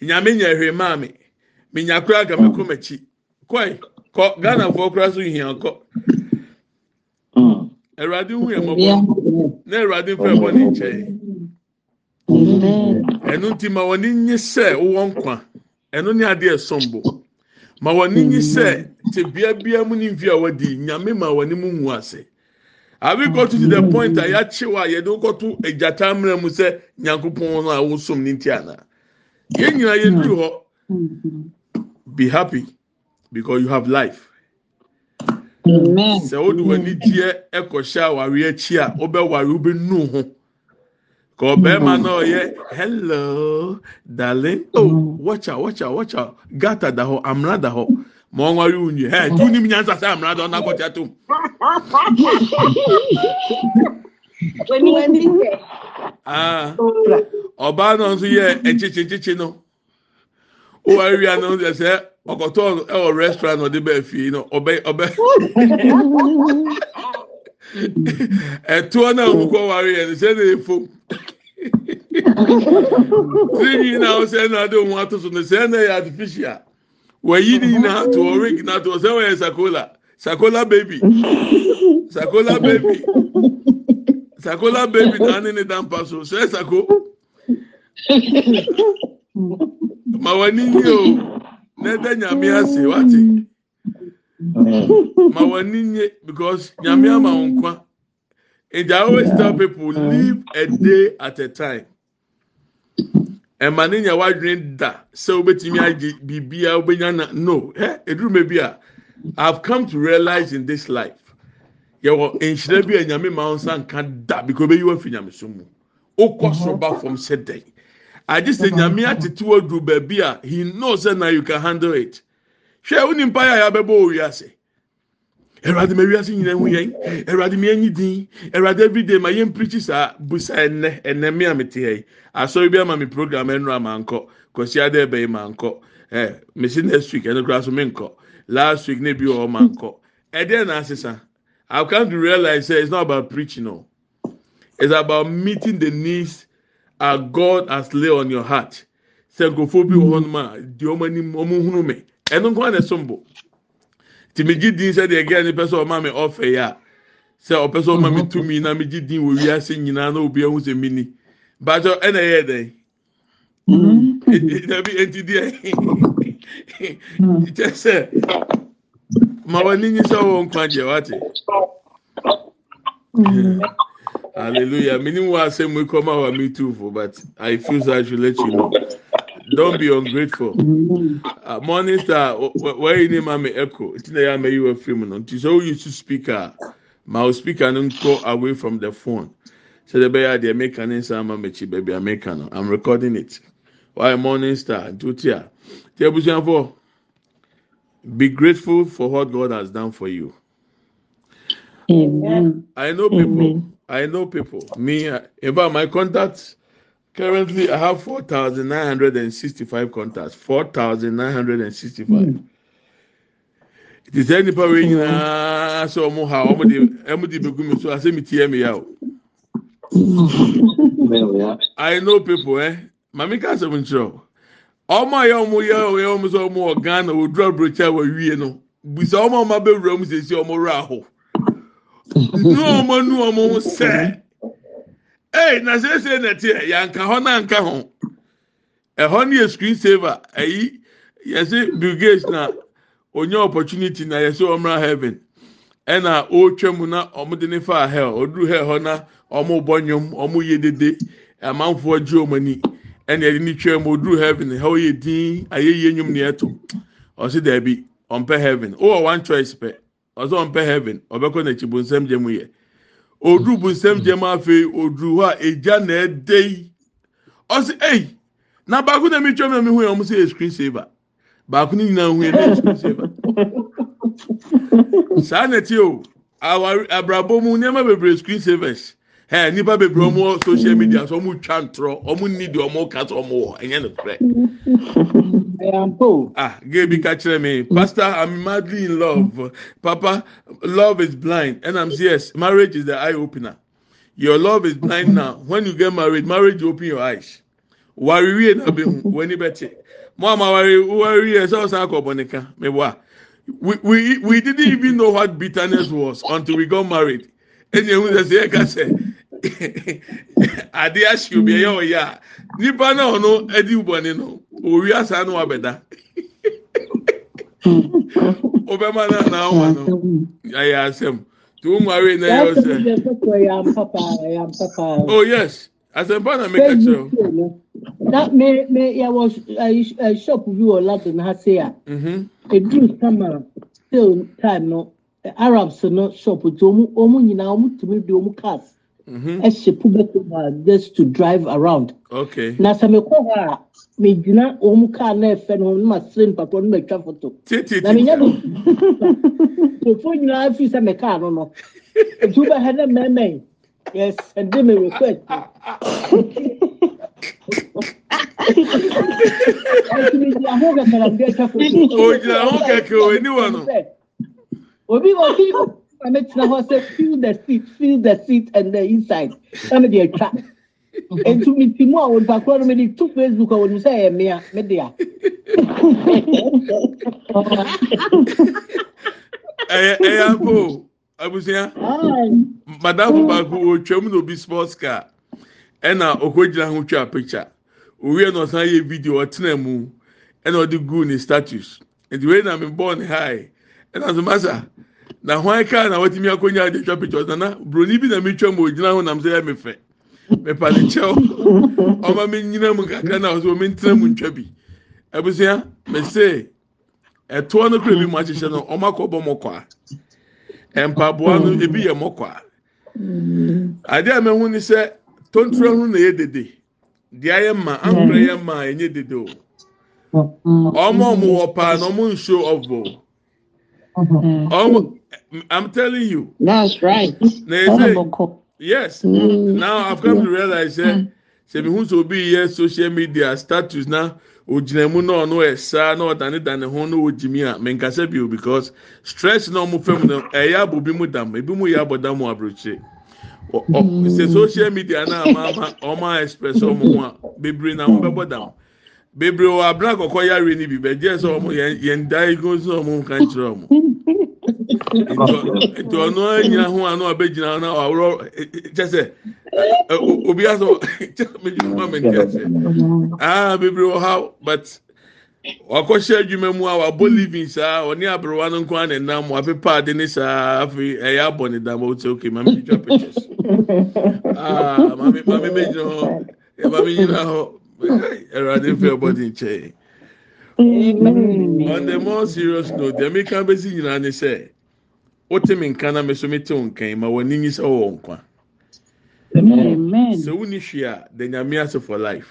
Nyame nya hwɛ maame menya kora aga mɛkɔ m'akyi. Kɔɛ kɔ ghana foɔ kora so hia kɔ. Awurade hu yɛ mɔbɔ na awurade mfɛ bɔ ne nkyɛn. Ɛno nti ma wɔn ani nye sɛ wɔwɔ nkwa. Ɛno ne adeɛ ɛsom bo. Ma wɔn ani nye sɛ te bea bea mu ne mfi a wɔdi nyame ma wɔn anim ngu ase. Abi go to the point a yɛakyew a yɛde kɔto agyata mmerɛ mu sɛ nyankopɔn a wosom ne nti ana? Yɛn nyinaa yɛn duru hɔ be happy because you have life. Sɛ wode wɔn ani gyeɛ ɛkɔhyɛ awaare akyi a wobɛware wobɛnu ho. ka ọbema na hello darling. Oh watch out watch out watch out. Gata daho amra daho. Ma ọ nwere unyi he tu ni minya nsasa amra daho na akọcha tum ọba nọ nso yẹ echichi echichi no ó wá rí àná ọsẹ sẹ ọkọtọ ẹ wọ restaurant ọdẹ bẹẹ fi ọbẹ ọbẹ ẹtọ náà òkú ọwárí ẹni sẹ ẹ na efo. Tirinwi na ɔsɛ na ade ohun ato so no sɛ na yɛ artificial. Wɔyi ni nyinaa to ɔrig na to ɔsɛ wɔyɛ sakola. Sakola baby. Sakola baby. Sakola baby na ane ne dampa so. Sɛ sako? Ma wɔni nye o. Na ɛda nyame ase wate ma wɔni nye because nyame ama wɔn nkwa. And I always tell people, live a day at a time. ɛma ne nya wadwene da sɛ wobɛtumi agye biribia wobɛnya na no ɛ ɛduru ma bi a i've come to realize in this life yɛwɔ nhyira bi a nyame ma wo nsa nka da because obɛyi wafi nyamesom mu wokɔ soro ba fam sɛ dɛn agye sɛ nyame atete waduru baabi a ah. he knows sɛ na you can handle it. Hwɛ wo nimpa yɛ a yɛabɛbɔ wɔ wiase awurade ma wiase nyina hu yɛn. Awurade ma yɛnyi din. Awurade everyday ma yɛn pirikyi saa busa ɛnɛ ɛnɛ mi a mi te yɛ asɔre bi ama mi program ɛnu ama nkɔ kɔsi ade ɛbɛyi ma nkɔ ɛ mesi next week ɛno kora so mi nkɔ last week ne bi wɔ ɔma nkɔ ɛdeɛ na asesa i come to realize say it's not about preaching o it's about meeting the needs uh, god has lay on your heart. Sɛ nkurɔfoɔ bi wɔ hɔnom a deɛ ɔmo anim ɔmo hunu mi ɛno nko na ɛsom bo tìmí gyi din sɛ deɛ gɛɛ ni pɛ sɛ ɔma mi ɔfɛ yɛ a sɛ ɔpɛ sɛ ɔma mi tumi na mi gyi din wɔ wiase nyinaa na obi ɛho sɛ mi ni. Bàtɔ ɛna ɛyɛ dɛ dabi eti deɛ kyɛ sɛ ma wɔn ani nyi sɛ ɔwɔ nkwa deɛ wate hallelujah. Mi ni wo asɛm mu kɔma wa mi too for but i feel so i should let you know don't be ungrateful. Uh, morning star where you name me echo? It's na ya ma yi wa film no nti so you to speaker ma o speaker no go away from the phone. Bɛyɛ adeɛ meka ne nsa ama m'akyi baabi a meka no i'm recording it. Why morning star ntuti a ti abusuafo be grateful for what god has done for you. Amen. i know people. Amen. i know people. Me uh, fact my contacts currently i have four thousand nine hundred and sixty-five contacts. Four thousand nine hundred and sixty-five. Hmm. It is any power nyinaa sɛ ɔmo ha hmm. ɔmo uh, de ɔmo de begu mi so asɛ mi tie mi ya o. I know people eh? Maame ka asɛm nkyerɛ o ɔmo a yɛ ɔmo yɛ ɔyɛ ɔmo sɛ ɔmo wɔ Ghana odura aburokyi a wɔwie no bisa ɔmo a ɔmo abɛwura mu sisi ɔmo wura aho nu ɔmo nu ɔmo ho sɛ ee na sese na teɛ yanka hɔ na nka ho. Ɛhɔ no yɛ screen saver. Ɛyi yɛsɛ Bill Gates na onye opportunity na yɛsɛ ɔmra heaven. Ɛna ɔretwa mu na ɔmo de ne fa hell. Ɔduru hell hɔ na ɔmo bɔ nnwom ɔmo yɛ dede. Amanfoɔ gye ɔmo ani. Ɛna yɛde ne twɛ mu ɔduru heaven. Hɛ ɔyɛ din ayɛyie nnwom ne ɛto ɔsi dɛbi ɔmpɛ heaven. Ɔwɔ one choice pɛ. Ɔsɛ ɔmpɛ heaven. Ɔbɛkɔ n'akyi bonsɛm gye mu yɛ. Ɔduru bonsɛm gye mu afei ɔduru hɔ a egya na ɛde yi ɔsi ɛyi na baako na mi twɛ mu na mi hu yɛ ɔmo sɛ yɛ screen saver baako ne nyinaa hu yɛ na yɛ screen saver. saa na ti o awari abrabɔ mu nneɛma bebree screen savers ɛ nipa bebree ɔmo wɔ social media so ɔmo twa ntorɔ ɔmo ni deɛ ɔmo ka so ɔmo wɔ ɛnyɛ no korɛ. <laughs> ah ka kyerɛ me. Mm-hmm. Pastor i'm madly in love. Mm-hmm. Papa love is blind. And i'm say yes marriage is the eye opener. Your love is blind mm-hmm. now. When you get married marriage open your eyes. Wari wie na bɛ hu wani bɛ te mo ama wari wari yɛ sɛ ɔsan akɔ bɔ nika a we we we didn't even know what bitterness was until we got married. Ɛni ehun sɛ sɛ yɛ ka sɛ ade ahyi obi ɛyɛ ɔyɛ a nipa náà ɔno ɛdi bɔnne no. Owi asa no abɛda obɛma na na ɔma no ayɛ asɛm tí o mu awie na ɛyɛ ɔsɛ oh yes. Asɛmpa na mi ka kyerɛ o. na me me yɛ wɔ shop bi wɔ london ha se a eduru summer. Sale time no? Arabs no shop nti ɔmo ɔmo nyinaa ɔmo tumi ɔmo cars. Mhm. Ɛhyɛ pubɛto mu a just to drive around. Okay. Na sɛ mekɔ hɔ a megyina ɔmo car na ɛfɛ no na masere mpapa no matwa foto na menya do nkurɔfoɔ nyinaa fi sɛ car no no. Nti wobɛhɛ ne mɛmɛn me request. <laughs> Nti megyina ho kɛkɛ na mede atwa foto ogyina ho kɛkɛ o eni no. Obi obi ma metena hɔ sɛ feel the seat feel the seat and the inside. Na mede atwa nti meti mu a onipa korɔ no mede to facebook <laughs> a wɔnim sɛ ɛyɛ mmea mede a ɛyɛ ɛyɛ ampo abusua Ai, madam baako otwam na obi sports car ɛna okogyina ho twa picture. Owie na ɔsan yɛ video ɔtena mu ɛna ɔde gu ne status nti wei na mi bɔ ne high ɛna nso masa na hwan car na wɔtumi akonya de twa picture ɔsana broni bi na mi twa mu ogyina ho nam sɛ yɛ mi fɛ mepa ne kyɛw ɔma mi nyina mu kakra na ɔsɛ omi ntena mu ntwa bi. Abusua mese ɛtoɔ no kura bi mu ahyehyɛ no ɔmo akɔbɔ mɔkɔa mpaboa no ebi yɛ mɔkɔa adeɛ a mɛhu ni sɛ tontoro ho na yɛ dede. Deɛ ayɛ mma ankora yɛ mma a ɛnyɛ dede o. Ɔmo ɔmo wɔ paa na ɔmo nso ɔbo ɔmo i'm telling you. That's right. na yɛ sɛ yes. Mm. Now i've come to realize say sɛ mihu sɛ obi yɛ social media status na ogyina mu na ɔno ɛsa na ɔdanedane ho na ogyimi a menkasa bio because stress na ɔmo fam no ɛyɛ abɔ bi mu dam ebi mu yɛ abɔ dam wɔ aburokyire ɔ ɔ sɛ social media na ama ama ɔmo express ɔmo ho a bebree na ɔmo bɛbɔ dam bebree wɔ abena kɔkɔ yare ni bi bɛgye sɛ ɔmo yɛn yɛn diagnose ɔmo nka nkyerɛ ɔmo nti ɔno anyina ho ano abɛgyina na ɔworɔ kyɛ sɛ obi asɔ kyɛ medwuma ma mɛnti ase ah bebree wɔ ha but wakɔhyɛ adwuma mu a wabɔ living saa ɔne aberewa no nko ana nam wapepa ade ne saa afei ɛyɛ abɔ ne dam ɔwɔ sɛ okay maame twitwa pictures ah maame maame mɛgyina hɔ maame gyina hɔ ɛwurade fɛ ɔbɔdi nkyɛn. Amen. on the more serious note deɛ meka bɛsi nyinaa ne sɛ wote me nka na me so mete wo nkan ma w'ani nyi sɛ wɔwɔ nkwa. Amen. sɛ wonni hwee a da nyame ase for life.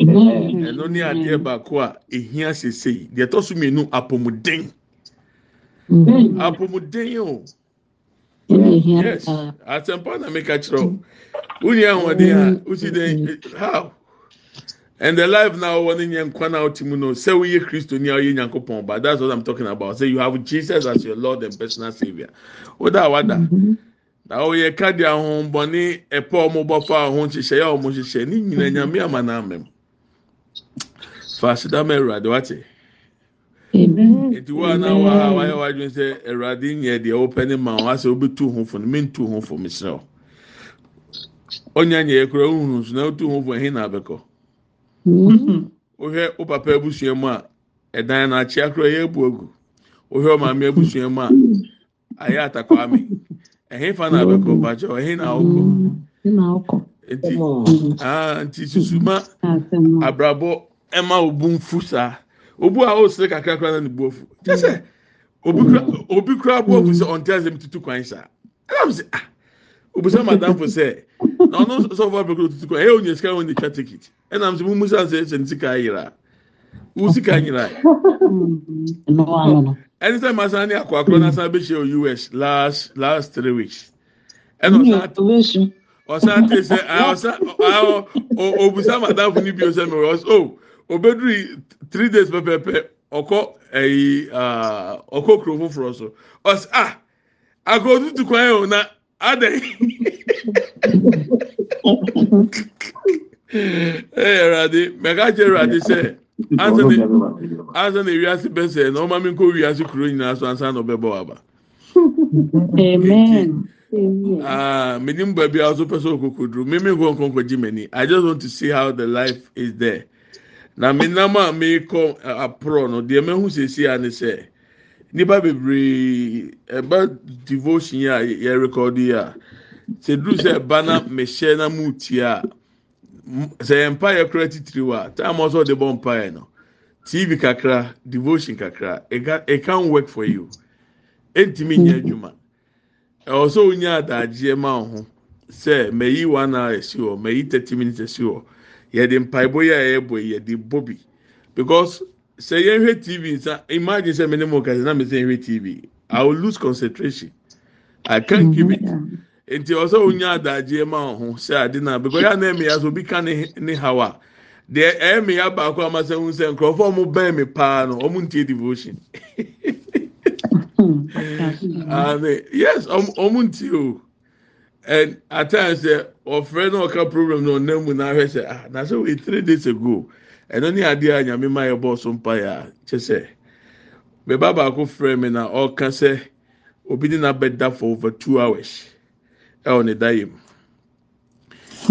Ɛno ne adeɛ baako a ɛhia sesei deɛ ɛtɔ so mmienu apɔmuden apɔmuden o. Ehia yes. asɛmpa na meka kyerɛ wo. Wonni ahoɔden a wosi dɛn how And the life now one in yankwana otimuno. Say we Christo ni aye nyankopon. But that's what I'm talking about. Say you have Jesus as your Lord and personal savior. Oda wada. Mm-hmm. Na wo ye ka dia ho boni epo mo bofa ho nhyehyɛ ya mo nhyehyɛ ni nyina mm-hmm. nyame ama na amem. Fasida me Awurade wate. Amen. Eti wa na wa wa ya wadwen sɛ Awurade nyɛ deɛ wopɛ ne ma wa sɛ wobɛtu ho fo no mentu ho fo mesrɛ. Onya nyɛ ekura ohunu so na wotu ho fo hin na abɛkɔ. Wohwɛ wo papa abusua mu a ɛdan no akyea kora ɛyɛ abu agu wohwɛ ɔmaame abusua mu a ayɛ atakwame ɛhe fa na abɛkɔ bakyɛ ɛhe na awokɔ Mhm. Nti Mhm. aa nti susuma abrabɔ ɛma obu nfu saa obu a ɔsere kakra kora na ne bu afu kyɛ sɛ obi kura obi kura bu afu sɛ ɔnte asɛm tutu kwan saa ɛna mo sɛ ah obisa madamfo sɛ na ɔno sɔfo apɛkɔ tutu kwan ɛyɛ onye sika wɔn de twa ticket. Ɛna sɛ mo musa sɛ sɛ ne sika ayira. <laughs> Wo sika no. ɛne sɛ masan ne akɔ akoro na san bɛhyɛ o us last last three weeks. Ɛna ɔsan Ovation. ɔsan te sɛ ah ɔsan ah ɔ obusa madamfo ni bi ɔsɛ mi wɔ o obeduri three days pɛpɛpɛ ɔkɔ ɛyi ah ɔkɔ kuro foforɔ so. Ɔsɛ ah akɔ tutu kwan yɛ o na ɛwurade mɛka kyerɛ ɛwurade sɛ ansa na ewiase bɛsɛ na ɔma mi nkɔ wiase kuro nyinaa so ansa na ɔbɛbɔ waba. Amen. Ah, menim baabi a ɔso pɛ sɛ ɔkɔkɔduru mímí nkɔ nkɔnkɔgye m'ani i just want to see how the life is there. Na me nam a meekɔ eh, aporɔ no deɛ mehu siesie a ne sɛ nipa bebree ɛba devotion yi a yɛ record yi a. Sɛ duru sɛ ɛba na mehyɛ na mu tie a? M- sɛ mpa yɛ kora titiri wa time a ɔsɛ ɔde bɔ mpa yɛ no tv kakra devotion kakra. It can work for you. Ɛntumi nyɛ adwuma ɛwɔ sɛ onye adagyeɛ ma ho sɛ mɛyi one hour esi hɔ mɛyi thirty minutes esi hɔ yɛde mpaebɔ yi a yɛbɔ yi yɛde bɔ bi because sɛ yɛnhwɛ tv nsa imagine sɛ mene mo kasa na mese yɛnhwɛ tv i will lose concentration. I can't keep it. Nti ɛwɔ sɛ onye adagyeɛ ma wo ho sɛ ade na because yɛn anan mi ya so obi ka ne ne hawa deɛ ɛyɛ mi ya baako ama sɛ n sɛ nkurɔfoɔ wɔn bɛn mi paa no wɔn ntie devotion. <laughs> Hmm. Ame yes, ọmụ ọmụ ntị o. And at times sɛ ɔfrɛ na ɔka problem na ɔnam mu n'ahwɛ sɛ ah na sɛ wei three days ago ɛno ne adeɛ a nyame ma yɛ bɔɔ so mpa yɛ a kyɛ sɛ bɛba baako frɛ mi na ɔka sɛ obi de n'abɛda for over two hours. Ɛwɔ ne da yɛ mu.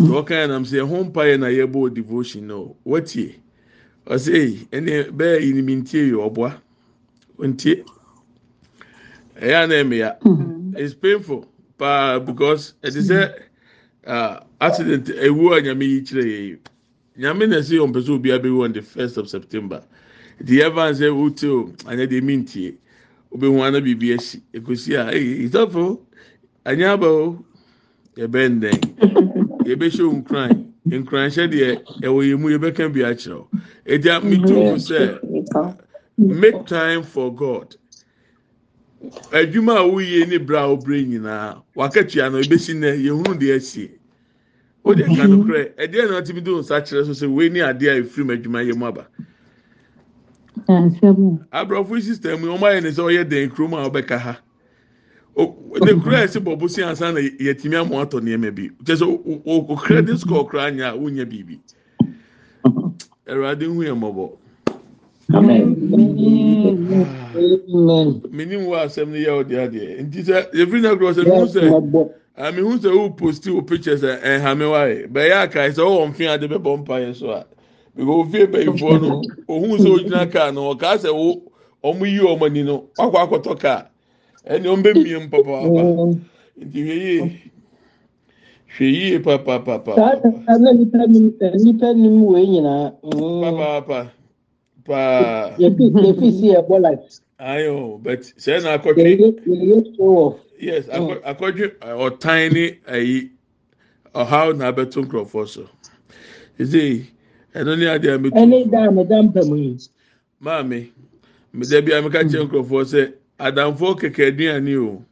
Deɛ ɔka yɛ nam sɛ ɛho mpa yɛ na yɛbɔ devotion no. Wɔtie ɔsɛ eyi ɛnɛ bɛyɛ yi ni mi ntie yɛ ɔboa. Ntie. Ɛyɛ anan mi ya. it's painful paa because ɛti sɛ uh, accident ewu a nyame yi kyerɛ yɛ yi. Nyame na ɛsɛ ɔmpɛ sɛ obi abɛwu on the first of september. Nti yɛ van sɛ oh, wote o anya deɛ mi ntie obehu ana biribi asi ekosi a ɛyi ìtɔfo anya aba o. Yɛbɛn dɛn? <laughs> Yɛbɛhyɛ o nkran. Nkranhyɛ deɛ ɛwɔ yɛn mu yɛbɛka bi akyerɛw eti a mi tu mu sɛ make time for god. Adwuma a woyie ne bra a wobere nyinaa wakatua no ebesi nɛ yehunu deɛ esi o de ka no korɛ ɛdeɛ na ɔtumi de nsa kyerɛ so sɛ wei ni adeɛ a efiri mu adwuma yɛ mu aba aborɔfo system yi wɔn ayɛ ne sɛ ɔyɛ den kurom a ɔbɛka ha. O ne kura yɛ sɛ bɔbɔ si ansa na yɛtumi amu atɔ nneɛma bi kyɛ sɛ o credit score kura anya a wonya biribi ɛwurade hu yɛ. Amen. menim wɔ asɛm no yɛ ɔde adeɛ nti sɛ yɛfiri no korɔ sɛ mehu sɛ ah, mehu sɛ wo posti wo picture sɛ ɛhame wae bɛyɛ akae sɛ wowɔ mfe ade bɛbɔ mpaeɛ so a because ofie bɛyifoɔ no ohun sɛ ogyina kaa no ɔkaa sɛ wo ɔmo yi ɔmo ani no wakɔ akɔtɔ kaa ɛnni ɔmo bɛ mie mu papaapa nti hwɛ yie hwɛ yie saa papaapa saa na nipa nim nipa nim wei nyinaa mm, papaapa paa yɛfi yɛfi si ɛbɔ life ayo but sɛ na akɔtwe. yɛyɛ yɛyɛ show off yes akɔdwe ɛ, ɔtan ne ayi ɔhaw na abɛto nkurɔfoɔ so. Ɛsɛ ɛno ne adeɛ a ɛne metu da a meda mpam yi. Maame meda bi a meka kyerɛ nkurɔfoɔ sɛ adamfoɔ kɛkɛ aduane o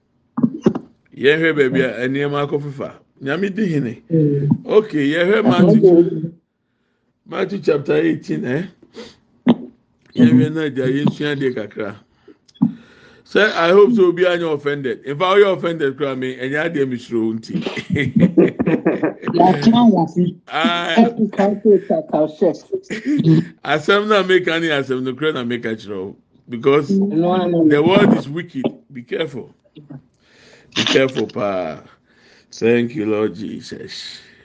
yɛhwɛ baabi a nneɛma akɔ fifa nyame di hene. Ok yɛhwɛ matthew matthew chapter eighteen ɛ yɛhwɛ no agya yɛnsua adeɛ kakra. So i hope sɛ obi anya offended if <laughs> i were offended kura mi ɛnyɛ adiɛ mi suro o nti. yàtúmọ̀ wàfi ẹkú káńtó kàkà ṣẹ. asɛm na meka ni asɛm no kura na meka kyerɛ o because no, no, no. the world is wicked be careful be careful paa thank you lord jesus.